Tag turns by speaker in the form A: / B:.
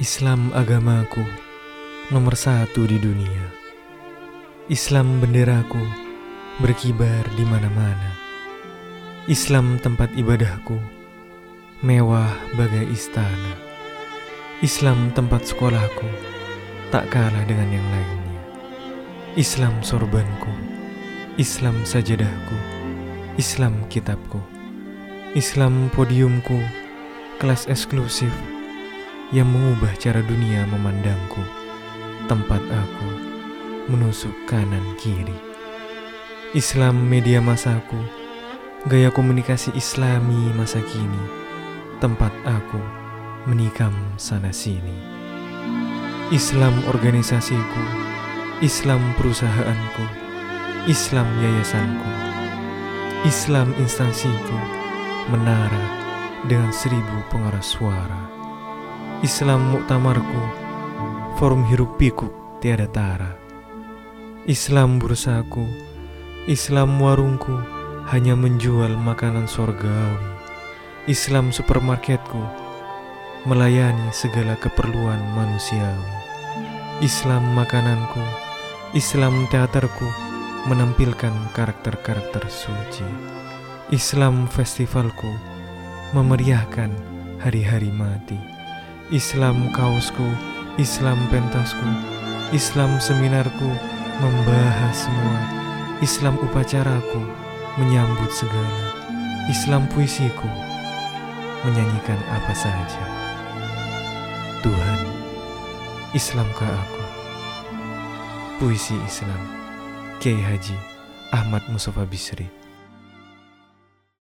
A: Islam agamaku nomor satu di dunia. Islam benderaku berkibar di mana-mana. Islam tempat ibadahku mewah bagai istana. Islam tempat sekolahku tak kalah dengan yang lainnya. Islam sorbanku, Islam sajadahku, Islam kitabku, Islam podiumku, kelas eksklusif yang mengubah cara dunia memandangku, tempat aku menusuk kanan kiri. Islam media masaku, gaya komunikasi islami masa kini, tempat aku menikam sana sini. Islam organisasiku, Islam perusahaanku, Islam yayasanku, Islam instansiku, menara dengan seribu pengeras suara. Islam muktamarku, forum hirup pikuk tiada tara. Islam bursaku, Islam warungku, hanya menjual makanan sorgawi. Islam supermarketku, melayani segala keperluan manusiawi. Islam makananku, Islam teaterku, menampilkan karakter-karakter suci. Islam festivalku, memeriahkan hari-hari mati. Islam kaosku, Islam pentasku, Islam seminarku, membahas semua. Islam upacaraku, menyambut segala. Islam puisiku, menyanyikan apa saja. Tuhan, Islamkah aku? Puisi Islam, Kiai Haji Ahmad Mustafa Bisri